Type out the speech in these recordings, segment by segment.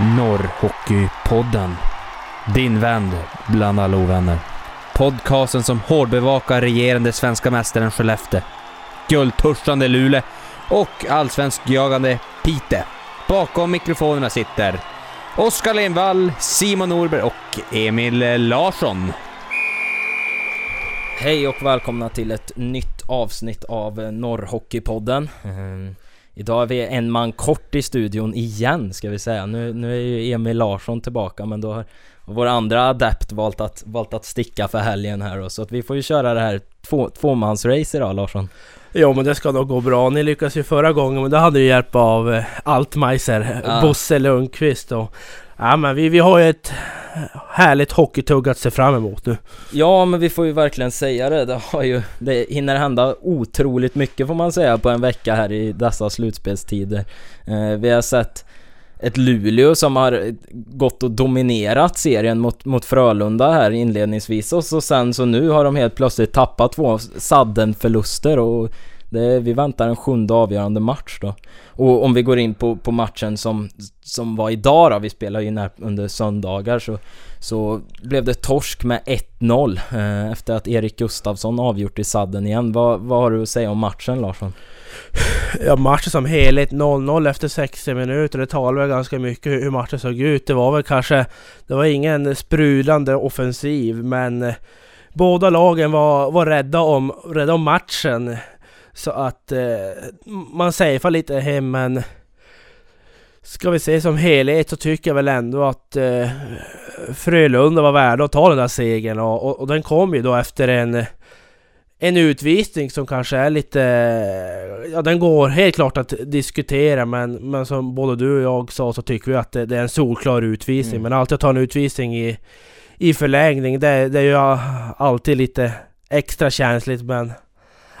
Norrhockeypodden. Din vän bland alla ovänner. Podcasten som hårdbevakar regerande svenska mästaren Skellefteå, guldtörstande Luleå och allsvenskjagande Pite. Bakom mikrofonerna sitter Oskar Lindvall, Simon Norberg och Emil Larsson. Hej och välkomna till ett nytt avsnitt av Norrhockeypodden. Idag är vi en man kort i studion igen ska vi säga. Nu, nu är ju Emil Larsson tillbaka men då har vår andra adept valt att, valt att sticka för helgen här då. Så att vi får ju köra det här två, tvåmansrace idag Larsson. Jo men det ska nog gå bra. Ni lyckades ju förra gången men då hade ju hjälp av eh, Altmeiser, Ja. Bosse Lundqvist och... Ja men vi, vi har ju ett härligt hockeytugg att se fram emot nu. Ja men vi får ju verkligen säga det. Det har ju, det hinner hända otroligt mycket får man säga på en vecka här i dessa slutspelstider. Eh, vi har sett ett Luleå som har gått och dominerat serien mot, mot Frölunda här inledningsvis och så sen så nu har de helt plötsligt tappat två sadden förluster och det, vi väntar en sjunde avgörande match då. Och om vi går in på, på matchen som, som var idag då, vi spelar ju när, under söndagar så, så blev det torsk med 1-0 eh, efter att Erik Gustafsson avgjort i sadden igen. Vad, vad har du att säga om matchen Larsson? Ja matchen som helhet 0-0 efter 60 minuter. Det talar väl ganska mycket hur matchen såg ut. Det var väl kanske... Det var ingen sprudlande offensiv men... eh, Båda lagen var, var rädda, om, rädda om matchen. Så att eh, man safear lite hem men... Ska vi se som helhet så tycker jag väl ändå att eh, Frölunda var värda att ta den där segern och, och, och den kom ju då efter en en utvisning som kanske är lite... Ja den går helt klart att diskutera men, men som både du och jag sa så tycker vi att det, det är en solklar utvisning. Mm. Men alltid att ta en utvisning i, i förlängning det, det är ju alltid lite extra känsligt men...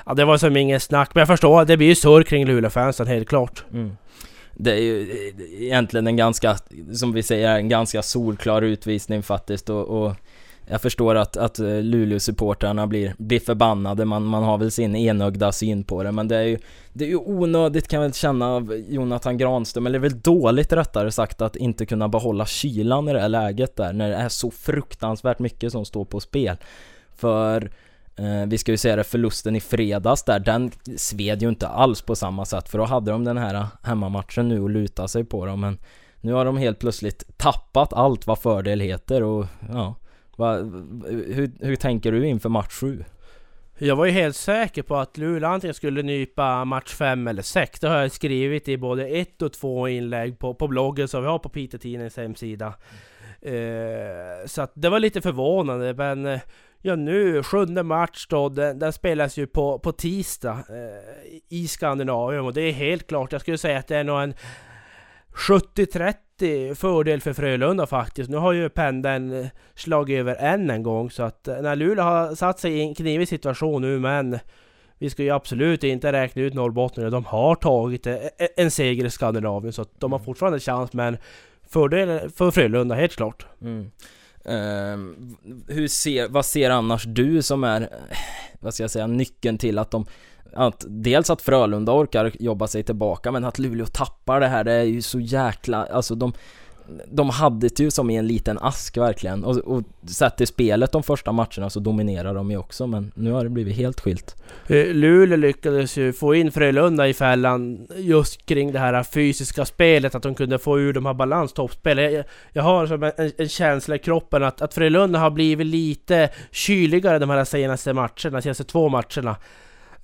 Ja det var som ingen snack men jag förstår det blir ju surr kring Luleåfansen helt klart. Mm. Det är ju egentligen en ganska, som vi säger, en ganska solklar utvisning faktiskt och, och jag förstår att, att eh, Luleå-supportrarna blir, blir förbannade, man, man har väl sin enögda syn på det men det är ju Det är ju onödigt kan jag väl känna av Jonathan Granström, eller det är väl dåligt rättare sagt att inte kunna behålla kylan i det här läget där när det är så fruktansvärt mycket som står på spel För Eh, vi ska ju säga det, förlusten i fredags där, den sved ju inte alls på samma sätt för då hade de den här hemmamatchen nu att luta sig på dem men nu har de helt plötsligt tappat allt vad fördel heter och ja, va, hur, hur tänker du inför match 7? Jag var ju helt säker på att Luleå antingen skulle nypa match 5 eller 6. Det har jag skrivit i både ett och två inlägg på, på bloggen som vi har på Piteå Tidnings hemsida. Eh, så att det var lite förvånande men eh, Ja nu, sjunde match då, den, den spelas ju på, på tisdag eh, i Skandinavien och det är helt klart, jag skulle säga att det är nog en 70-30 fördel för Frölunda faktiskt. Nu har ju pendeln eh, slagit över än en gång så att eh, när Luleå har satt sig i en knivig situation nu men vi ska ju absolut inte räkna ut Norrbotten. De har tagit eh, e-, e-, en seger i Skandinavien så att de har fortfarande chans men fördel för Frölunda helt klart. Mm. Ehm, hur ser, vad ser annars du som är, vad ska jag säga, nyckeln till att de att dels att Frölunda orkar jobba sig tillbaka men att Luleå tappar det här, det är ju så jäkla, alltså de de hade det ju som i en liten ask verkligen och, och sett till spelet de första matcherna så dominerar de ju också men nu har det blivit helt skilt. Eh, Luleå lyckades ju få in Frölunda i fällan just kring det här fysiska spelet, att de kunde få ur de här balans toppspel. Jag, jag har som en, en känsla i kroppen att, att Frölunda har blivit lite kyligare de här senaste matcherna, de senaste två matcherna.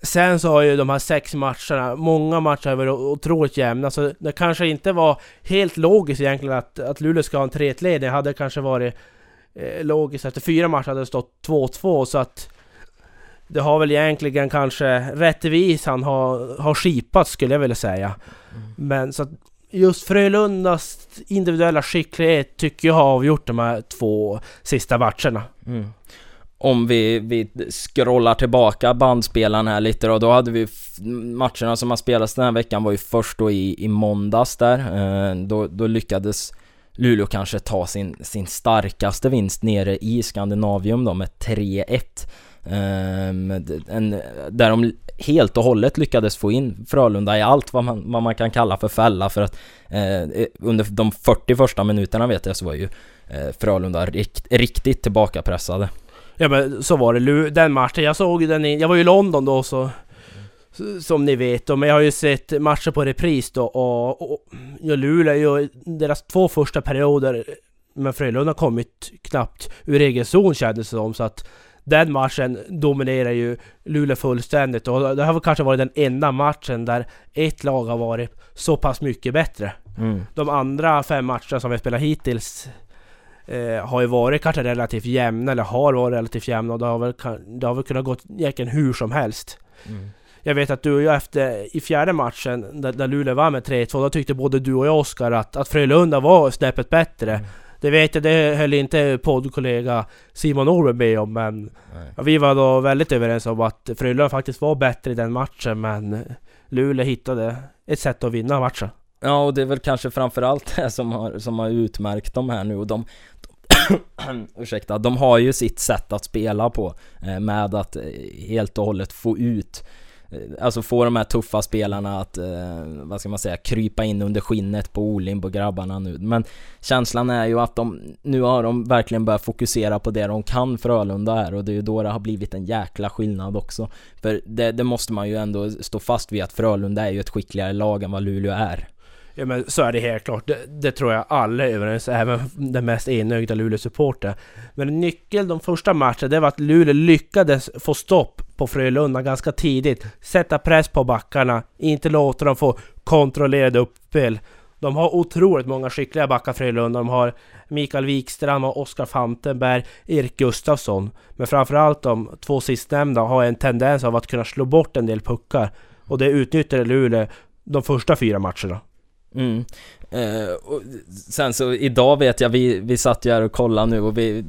Sen så har ju de här sex matcherna, många matcher har varit otroligt jämna, så det kanske inte var helt logiskt egentligen att, att Luleå ska ha en 3-1-ledning. Det hade kanske varit eh, logiskt efter fyra matcher hade det stått 2-2, så att det har väl egentligen kanske rättvisan har, har skipats skulle jag vilja säga. Men så att just Frölundas individuella skicklighet tycker jag har avgjort de här två sista matcherna. Mm. Om vi, vi scrollar tillbaka bandspelaren här lite då, då hade vi matcherna som har spelats den här veckan var ju först då i, i måndags där. Eh, då, då lyckades Luleå kanske ta sin, sin starkaste vinst nere i Skandinavium då med 3-1. Ehm, där de helt och hållet lyckades få in Frölunda i allt vad man, vad man kan kalla för fälla för att eh, eh under de 40 första minuterna vet jag så var ju eh, Frölunda rikt, riktigt tillbakapressade. Ja men så var det. Den matchen, jag såg den i, Jag var ju i London då så... Som ni vet då, men jag har ju sett matcher på repris då och, och, och Luleå ju deras två första perioder Men Frölunda har kommit knappt ur egen zon kändes det som så att Den matchen dominerar ju Luleå fullständigt och det har väl kanske varit den enda matchen där ett lag har varit så pass mycket bättre. Mm. De andra fem matcherna som vi spelat hittills eh, har ju varit kanske relativt jämna, eller har varit relativt jämna och det har väl, det har väl kunnat gå egentligen hur som helst. Mm. Jag vet att du och jag efter, i fjärde matchen, där, där Luleå var med 3-2, då tyckte både du och jag Oskar att, att Frölunda var snäppet bättre. Mm. Det vet jag, det höll inte poddkollega Simon Norberg med om men ja, Vi var då väldigt överens om att Frölunda faktiskt var bättre i den matchen men Luleå hittade ett sätt att vinna matchen. Ja och det är väl kanske framförallt det som har, som har utmärkt dem här nu och de ursäkta, de har ju sitt sätt att spela på eh, med att eh, helt och hållet få ut eh, Alltså få de här tuffa spelarna att, eh, vad ska man säga, krypa in under skinnet på Olimp och grabbarna nu. Men känslan är ju att de, nu har de verkligen börjat fokusera på det de kan Frölunda här och det är ju då det har blivit en jäkla skillnad också. För det, det måste man ju ändå stå fast vid att Frölunda är ju ett skickligare lag än vad Luleå är. Ja men så är det helt klart. Det, det tror jag alla är överens även den mest enögda Luleå-supporten. Men nyckeln de första matcherna, det var att Luleå lyckades få stopp på Frölunda ganska tidigt. Sätta press på backarna, inte låta dem få kontrollerade uppspel. De har otroligt många skickliga backar Frölunda. De har Mikael Wikstrand och Oskar Fantenberg, Erik Gustafsson. Men framförallt de två sistnämnda har en tendens av att kunna slå bort en del puckar. Och det utnyttjade Luleå de första fyra matcherna. Mm. Eh, och sen så idag vet jag, vi, vi satt ju här och kollade nu och vi,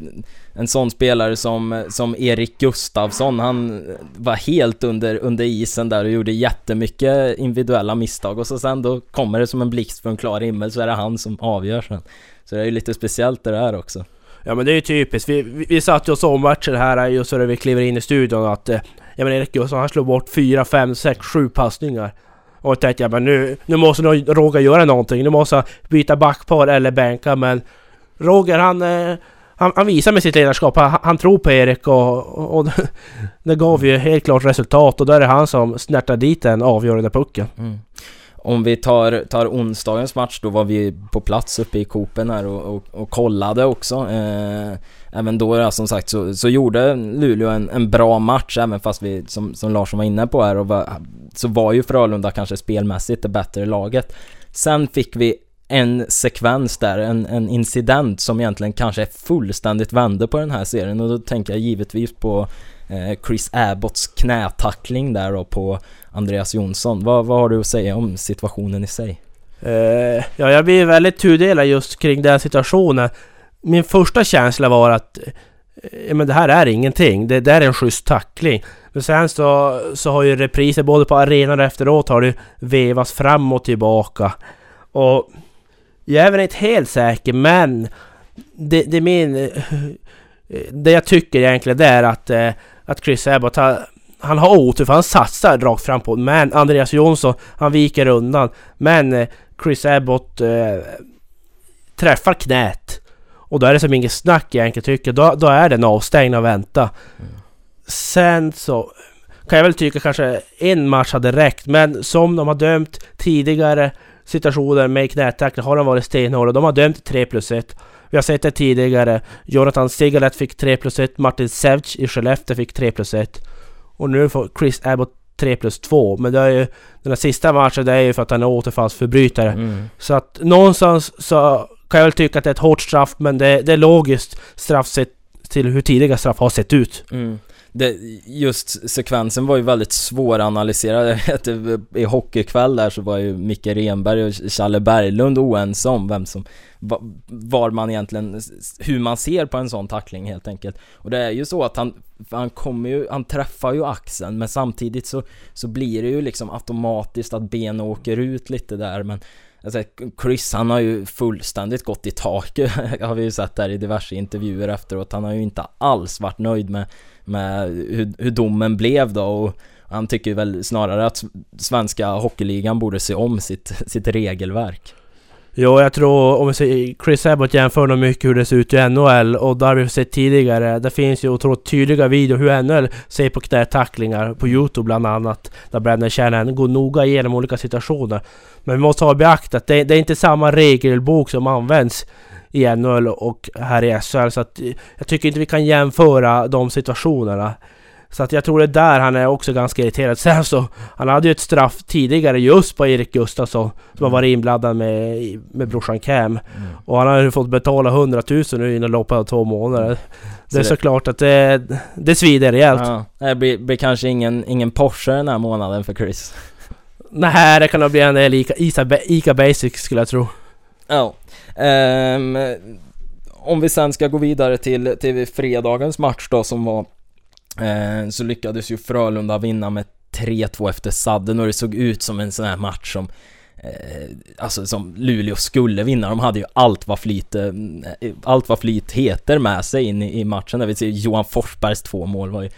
en sån spelare som, som Erik Gustafsson, han var helt under, under isen där och gjorde jättemycket individuella misstag och så sen då kommer det som en blixt från klar himmel så är det han som avgör sen. Så det är ju lite speciellt det där också. Ja men det är ju typiskt, vi, vi, vi satt ju och såg matchen här eh, just när vi kliver in i studion att eh, Ja men Erik Gustafsson han slår bort 4, 5, 6, 7 passningar och tänkte jag men nu, nu måste nog Roger göra någonting. Nu måste han byta backpar eller bänka men Roger han, eh, han, han visar med sitt ledarskap. Han, han tror på Erik och, och det gav ju helt klart resultat och då är det han som snärtar dit den avgörande pucken. Mm. Om vi tar, tar onsdagens match då var vi på plats uppe i Kopen här och, och, och kollade också. Eh, även då som sagt så, så gjorde Luleå en, en bra match även fast vi som, som Larsson var inne på här och var, så var ju Frölunda kanske spelmässigt det bättre laget. Sen fick vi en sekvens där, en, en incident som egentligen kanske fullständigt vände på den här serien och då tänker jag givetvis på Eh, Chris Abbotts knätackling där då på Andreas Jonsson. Vad, vad har du att säga om situationen i sig? Uh, ja, jag blir väldigt tudelad just kring den situationen. Min första känsla var att uh, men det här är ingenting. Det där är en schysst tackling. Men sen så, så har ju repriser både på arenan och efteråt har det vevats fram och tillbaka. Och jag är väl inte helt säker men det, det min... Det jag tycker egentligen det är att, att Chris Abbott har han har otur för han satsar rakt fram på Men Andreas Jonsson, han viker undan. Men eh, Chris Abbott eh, träffar knät. Och då är det som inget snack egentligen tycker då, då är den avstängd och vänta. Mm. Sen så kan jag väl tycka kanske en match hade räckt. Men som de har dömt tidigare situationer med knätackling har de varit stenhårda. De har dömt 3 plus 1. Vi har sett det tidigare. Jonathan Sigalet fick 3 plus 1. Martin Sevc i Skellefteå fick 3 plus 1. Och nu får Chris Abbott 3 plus 2. Men det är ju... Den här sista matchen det är ju för att han är återfallsförbrytare. Mm. Så att någonstans så kan jag väl tycka att det är ett hårt straff men det, det är logiskt straff sett till hur tidiga straff har sett ut. Mm det, just sekvensen var ju väldigt svåranalyserad. I hockeykväll där så var ju Micke Renberg och Challe Berglund oense om vem som var man egentligen, hur man ser på en sån tackling helt enkelt. Och det är ju så att han, han kommer ju, han träffar ju axeln men samtidigt så, så blir det ju liksom automatiskt att ben åker ut lite där men Alltså, Chris han har ju fullständigt gått i taket har vi ju sett där i diverse intervjuer efteråt. Han har ju inte alls varit nöjd med, med hur, hur domen blev då och han tycker väl snarare att svenska hockeyligan borde se om sitt, sitt regelverk. Jo, jag tror om vi säger Chris Abbott jämför nog mycket hur det ser ut i NHL och där har vi sett tidigare. Det finns ju otroligt tydliga videor hur NHL ser på knätacklingar på Youtube bland annat. Där Brandon Shannon går noga igenom olika situationer. Men vi måste ha beaktat det, det är inte samma regelbok som används i NHL och här i SHL. Så att eh, jag tycker inte vi kan jämföra de situationerna. Så att jag tror det är där han är också ganska irriterad. Sen så, han hade ju ett straff tidigare just på Erik Gustafsson som har varit inblandad med, med brorsan Cam. Mm. Och han har ju fått betala 100 000 nu inom loppet av två månader. Det är så såklart att det, det svider rejält. Ja, det blir, blir kanske ingen, ingen Porsche den här månaden för Chris. Nej, det kan nog bli en del Ica, Ica, Ica Basic skulle jag tro. Ja. Um, om vi sen ska gå vidare till, till fredagens match då som var Eh, så lyckades ju Frölunda vinna med 3-2 efter sadden och det såg ut som en sån här match som eh, Alltså som Luleå skulle vinna, de hade ju allt vad flyt eh, Allt vad flyt heter med sig in i, i matchen, där. Vi ser Johan Forsbergs två mål var ju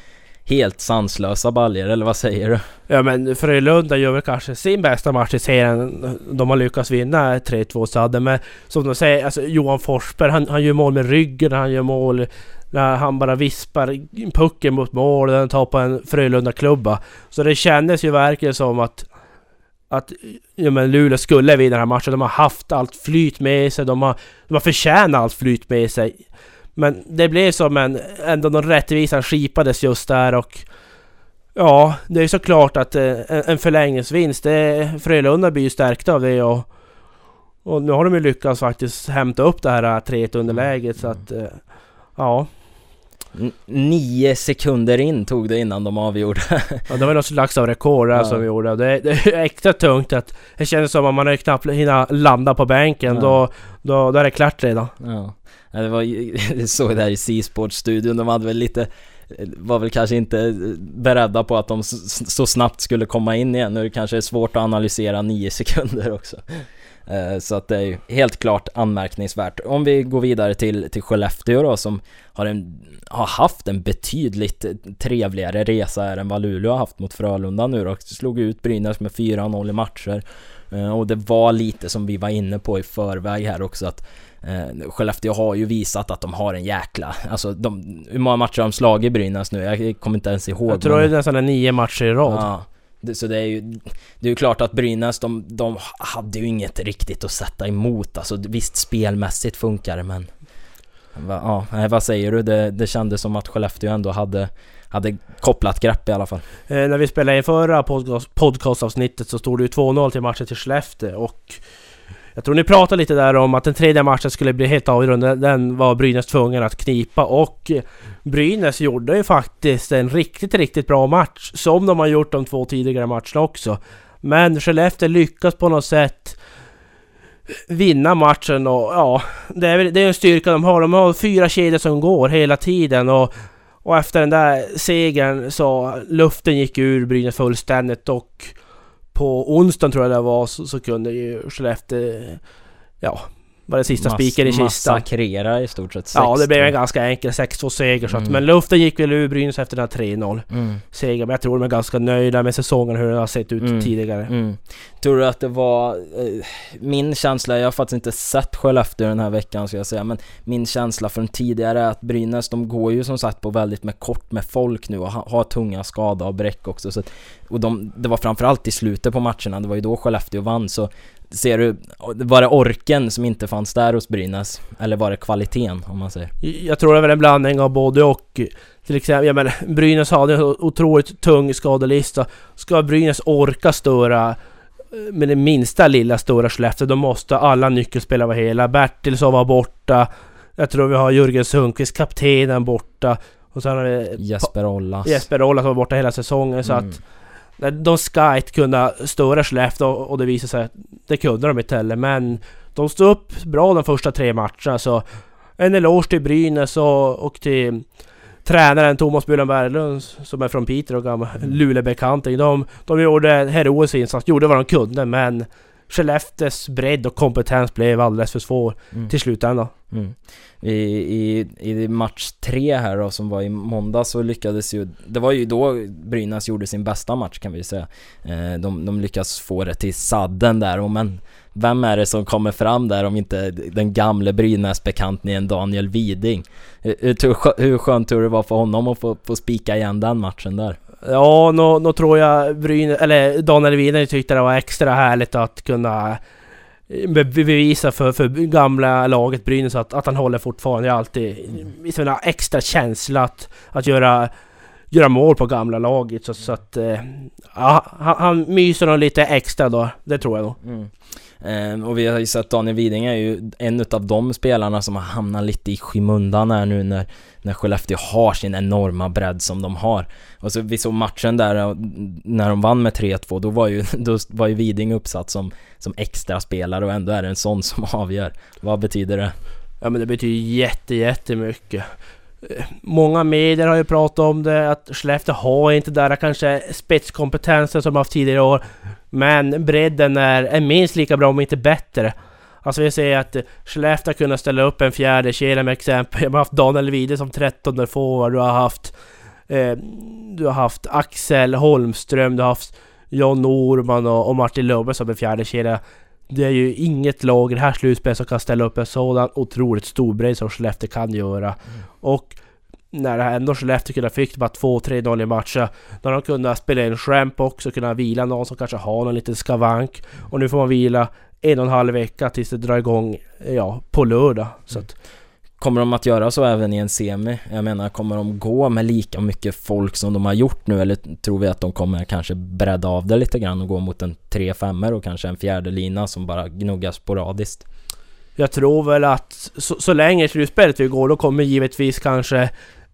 Helt sanslösa baljer, eller vad säger du? Ja men Frölunda gör väl kanske sin bästa match i serien. De har lyckats vinna 3-2 sadden men som de säger, alltså Johan Forsberg han, han gör mål med ryggen, han gör mål när han bara vispar pucken mot mål och den tar på en Frölunda-klubba. Så det kändes ju verkligen som att att ja, men Luleå skulle vinna den här matchen. De har haft allt flyt med sig, de har, de har förtjänat allt flyt med sig. Men det blev som en... Ändå någon rättvisan skipades just där och... Ja, det är såklart att eh, en förlängningsvinst, det... Frölunda blir ju stärkta av det och... Och nu har de ju lyckats faktiskt hämta upp det här 3-1 underläget. Så att... Eh, ja. Nio sekunder in tog det innan de avgjorde. ja, det var något slags av rekord ja. som vi gjorde. Det, det är extra tungt att det känns som att man knappt hinna landa på bänken. Ja. Då, då, då är det klart redan. Ja. Det var ju, såg det här i C-sports-studion, de hade väl lite var väl kanske inte beredda på att de så snabbt skulle komma in igen. Nu är det kanske svårt att analysera nio sekunder också. Eh, så att det är ju helt klart anmärkningsvärt. Om vi går vidare till, till Skellefteå då som har, en, har haft en betydligt trevligare resa än vad Luleå har haft mot Frölunda nu då. Slog ut Brynäs med 4-0 i matcher. Eh, och det var lite som vi var inne på i förväg här också att Eh, Skellefteå har ju visat att de har en jäkla... Alltså de, hur många matcher har de slagit Brynäs nu? Jag kommer inte ens ihåg. Jag tror men... det är nästan nio matcher i rad. Ja. Så det är ju... Det är ju klart att Brynäs, de, de hade ju inget riktigt att sätta emot. Alltså visst, spelmässigt funkar det men... Ja, vad säger du? Det, det kändes som att Skellefteå ändå hade hade kopplat grepp i alla fall. Eh, när vi spelade in förra podcast, podcastavsnittet så stod det ju 2-0 till matchen till Skellefteå och jag tror ni pratade lite där om att den tredje matchen skulle bli helt avgörande. Den var Brynäs tvungen att knipa och Brynäs gjorde ju faktiskt en riktigt, riktigt bra match. Som de har gjort de två tidigare matcherna också. Men Skellefteå lyckas på något sätt vinna matchen och ja, det är, det är en styrka de har. De har fyra kedjor som går hela tiden och, och efter den där segern så luften gick ur Brynäs fullständigt och på onsdagen tror jag det var så, så kunde ju Skellefteå ja, var det sista spiken i kistan. Massakrera i stort sett. Ja, det blev en ganska enkel 6-2 seger. Så att, mm. Men luften gick väl ur Brynäs efter den här 3-0 mm. seger. Men jag tror de är ganska nöjda med säsongen hur den har sett ut mm. tidigare. Mm. Tror du att det var... Eh, min känsla, jag har faktiskt inte sett Skellefteå den här veckan ska jag säga, men min känsla från tidigare är att Brynäs, de går ju som sagt på väldigt med kort med folk nu och har, har tunga skadavbräck också. Så att, och de, det var framförallt i slutet på matcherna, det var ju då Skellefteå vann, så Ser du, var det orken som inte fanns där hos Brynäs? Eller var det kvaliteten om man säger? Jag tror det är väl en blandning av både och. Till exempel, jag menar, Brynäs hade en otroligt tung skadelista. Ska Brynäs orka störa eh, med det minsta lilla stora Skellefteå, då måste alla nyckelspelare vara hela. Bertilsson var borta. Jag tror vi har Jörgen Sundqvist, kaptenen, borta. Och sen har vi... Jesper Ollas. Jesper Ollas var borta hela säsongen, så mm. att... De ska inte kunna störa Skellefteå och det visar sig att det kunde de inte heller. Men de stod upp bra de första tre matcherna så en eloge till Brynäs och, och till tränaren Thomas Bylund Berglund som är från Piteå och gammal mm. Luleåbekanting. De, de gjorde en heroisk insats, gjorde vad de kunde men Skellefteås bredd och kompetens blev alldeles för svår Mm. till slutändan. Mm. I, i, I match tre här då, som var i måndag så lyckades ju... Det var ju då Brynäs gjorde sin bästa match kan vi säga. Eh, de, de lyckas få det till sadden där och men... Vem är det som kommer fram där om inte den gamle Brynäs-bekantningen Daniel Widing? Hur, hur, skönt tror det var för honom att få, få spika igen den matchen där? Ja, nu, nu tror jag Brynäs, eller Daniel Widner tyckte det var extra härligt att kunna eh, bevisa för, för gamla laget Brynäs att, att han håller fortfarande. Jag har alltid en extra känsla att, att göra, göra mål på gamla laget. Så, så att... Eh, ja, han, han myser nog lite extra då. Det tror jag nog. Mm. Ehm, och vi har ju sett Daniel Widing är ju en utav de spelarna som har hamnat lite i skymundan här nu när, när Skellefteå har sin enorma bredd som de har. Och så vi såg matchen där när de vann med 3-2, då var ju, då var ju Widing uppsatt som, som extra spelare och ändå är det en sån som avgör. Vad betyder det? Ja men det betyder jätte, jättemycket. Många medier har ju pratat om det, att Skellefteå har inte där kanske spetskompetensen som de haft tidigare år. Men bredden är, är minst lika bra om inte bättre. Alltså vi ser att Skellefteå Skellefteå kunnat ställa upp en fjärde kedja med exempel. De har haft Daniel Wide som 13 forward, du har haft... Eh, du har haft Axel Holmström, du har haft John Norman och, och Martin Lubbe som en fjärde kedja. Det är ju inget lag i det här slutspelet som kan ställa upp en sådan otroligt stor bredd som Skellefteå kan göra. Och när det här ändå Skellefteå kunde fick bara 2-3-0 i matcher. När de kunde spela in Schramp också, kunna vila någon som kanske har någon liten skavank. Och nu får man vila en och en halv vecka tills det drar igång, ja, på lördag. Så att, Kommer de att göra så även i en semi? Jag menar, kommer de gå med lika mycket folk som de har gjort nu? Eller tror vi att de kommer kanske bredda av det lite grann och gå mot en 3-5 och kanske en fjärde lina som bara gnuggas sporadiskt? jag tror väl att så, så länge slutspelet vi går, då kommer givetvis kanske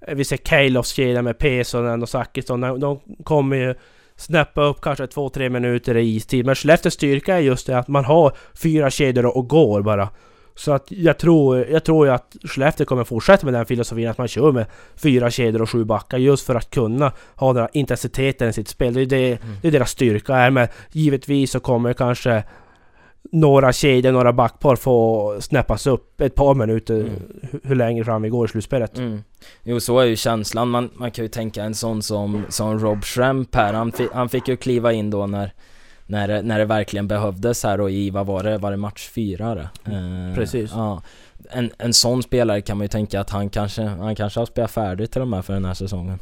eh, vi ser Kalofs kedja med Pesonen och Zachrisson. De, de kommer ju snäppa upp kanske två, tre minuter i istid. Men Skellefteås styrka är just det att man har fyra kedjor och går bara. Så att jag tror, jag tror ju att Skellefteå kommer fortsätta med den filosofin att man kör med fyra kedjor och sju backar just för att kunna ha den här intensiteten i sitt spel. Det är det, det är deras styrka är. Men givetvis så kommer kanske några kedjor, några backpar få snäppas upp ett par minuter Mm. hu- hur länge fram vi går i slutspelet. Mm. Jo, så är ju känslan. Man, man kan ju tänka en sån som, som Rob Schremp här. Han, fi, han fick ju kliva in då när, när, det, när det verkligen behövdes här och i, vad var det, var det match fyra? Eh, Precis. Ja. En, en sån spelare kan man ju tänka att han kanske, han kanske har spelat färdigt till och med för den här säsongen.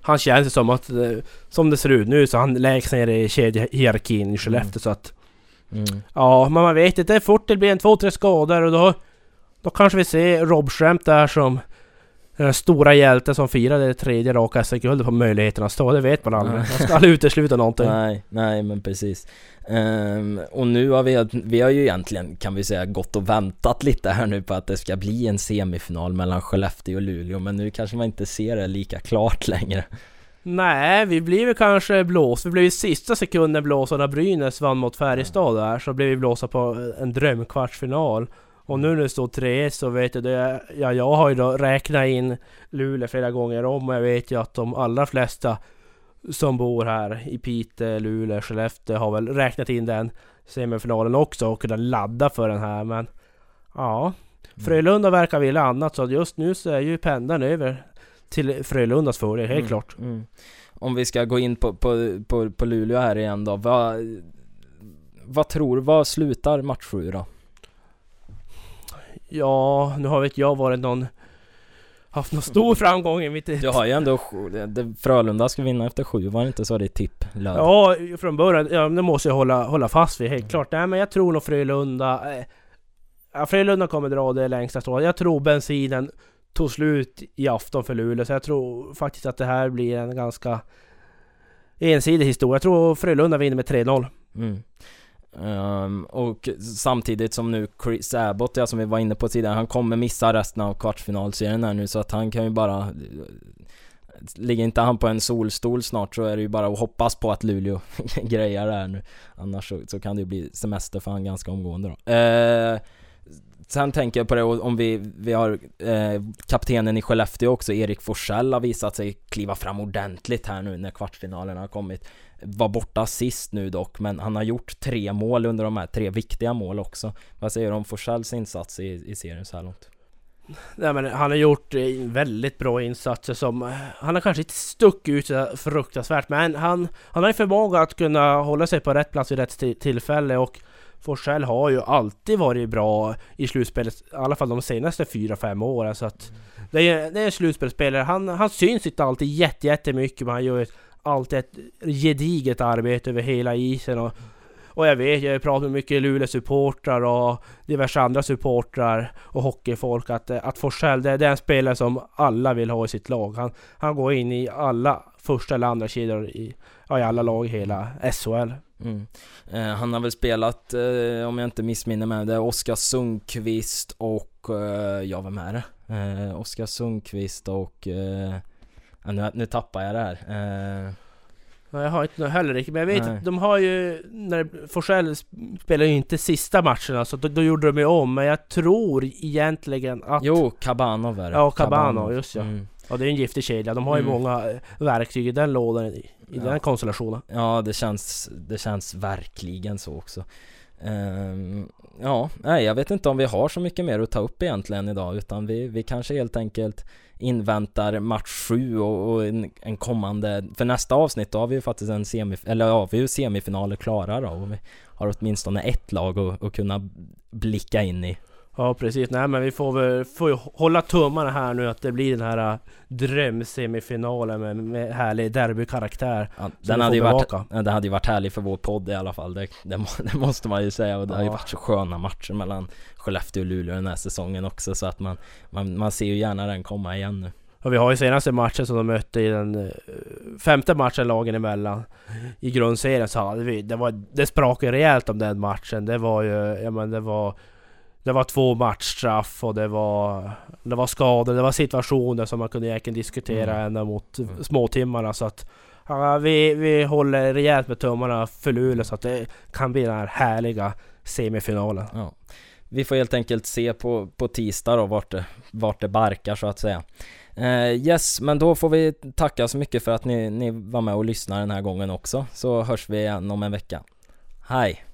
Han känns ju som att, eh, som det ser ut nu, så han läggs ner i kedjehierarkin i Skellefteå Mm. så att... Mm. Ja, men man vet inte. Fort det blir en två, tre skador och då... Då kanske vi ser Rob Schemp där som... Den stora hjälten som firade tredje raka SM-guldet på möjligheterna stå. Det vet man aldrig. Man ska aldrig utesluta någonting. Nej, nej men precis. Ehm, och nu har vi, vi har ju egentligen, kan vi säga, gått och väntat lite här nu på att det ska bli en semifinal mellan Skellefteå och Luleå, men nu kanske man inte ser det lika klart längre. Nej, vi blev ju kanske blåst. Vi blev ju sista sekunden blåsta när Brynäs vann mot Färjestad där. Så blev vi blåsta på en drömkvartsfinal. Och nu när det står 3 så vet jag det. Ja, jag har ju då räknat in Luleå flera gånger om och jag vet ju att de allra flesta som bor här i Piteå, Luleå, Skellefteå har väl räknat in den semifinalen också och kunnat ladda för den här men... Ja. Frölunda verkar vilja annat så just nu så är ju pendeln över till Frölundas fördel, helt Mm, klart. Mm. Om vi ska gå in på, på, på, på Luleå här igen då, vad, vad tror du, vad slutar match 7 då? Ja, nu har inte jag varit någon... Haft någon stor framgång i mitt... Du har ju ändå, Frölunda ska vinna efter sju, var det inte så det tipp löd? Ja, från början. Ja, det måste jag hålla, hålla fast vid, helt klart. Nej, men jag tror nog Frölunda... Eh, ja, Frölunda kommer dra det längsta strået. Jag tror bensinen tog slut i afton för Luleå, så jag tror faktiskt att det här blir en ganska ensidig historia. Jag tror Frölunda vinner med 3-0. Mm. Um, och samtidigt som nu Chris Abbott, ja, som vi var inne på tidigare, han kommer missa resten av kvartsfinalserien här nu så att han kan ju bara Ligger inte han på en solstol snart så är det ju bara att hoppas på att Luleå grejar det här nu. Annars så, så kan det ju bli semester för han ganska omgående då. Uh, Sen tänker jag på det om vi, vi har eh, kaptenen i Skellefteå också, Erik Forsell har visat sig kliva fram ordentligt här nu när kvartsfinalen har kommit var borta sist nu dock, men han har gjort tre mål under de här tre viktiga mål också. Vad säger du om Forsells insats i, i serien så här långt? Nej men han har gjort eh, väldigt bra insatser som... eh, Han har kanske inte stuckit ut så fruktansvärt men han, han har ju förmåga att kunna hålla sig på rätt plats vid rätt ti- tillfälle och Forsell har ju alltid varit bra i slutspelet, i alla fall de senaste 4-5 åren så att Det är, det är en slutspelsspelare, han, han syns inte alltid jätte, jättemycket men han gör ett, alltid ett gediget arbete över hela isen och och jag vet, jag har pratat med mycket Luleå-supportrar och diverse andra supportrar och hockeyfolk att, eh, att Forsell, det, det är en spelare som alla vill ha i sitt lag. Han, han går in i alla första eller andra kedjor i, ja, i alla lag i hela SHL. Mm. Eh, han har väl spelat, eh, om jag inte missminner mig, det är Oskar Sundqvist och, eh, ja vem är det? Eh, Oskar Sundqvist och, eh, ja, nu, nu tappar jag det här. Eh, Ja, Jag har inte något heller riktigt, men jag vet Nej. att de har ju... När Forsell spelar ju inte sista matcherna, så då, då gjorde de ju om. Men jag tror egentligen att... jo, Kabanov är det. Ja, Kabanov, just ja. Mm. Ja, det är en giftig kedja. De har ju Mm. många eh, verktyg i den lådan, i, Ja. den konstellationen. Ja, det känns, det känns verkligen så också. Ehm, ja, nej jag vet inte om vi har så mycket mer att ta upp egentligen idag utan vi, vi kanske helt enkelt inväntar match 7 och, och en, en kommande, för nästa avsnitt då har vi ju faktiskt en semif eller ja, vi har ju semifinaler klara då och vi har åtminstone ett lag att, att kunna blicka in i. Ja precis, nej men vi får väl får hålla tummarna här nu att det blir den här äh, drömsemifinalen med, med härlig derbykaraktär. Ja, den hade ju varit, ja, det hade ju varit härlig för vår podd i alla fall, det, det, det måste man ju säga och det har ju Ja. varit så sköna matcher mellan Skellefteå och Luleå den här säsongen också så att man, man, man ser ju gärna den komma igen nu. Och vi har ju senaste matchen som de mötte i den eh, femte matchen lagen emellan i grundserien så hade vi, det var, det sprakade rejält om den matchen. Det var ju, ja men det var det var två matchstraff och det var, det var skador, det var situationer som man kunde egentligen diskutera Mm. ända mot Mm. småtimmarna så att ja, vi, vi håller rejält med tummarna för Luleå så att det kan bli den här härliga semifinalen. Ja. Vi får helt enkelt se på, på tisdag då vart det, vart det barkar så att säga. Eh, yes, men då får vi tacka så mycket för att ni, ni var med och lyssnade den här gången också. Så hörs vi igen om en vecka. Hej!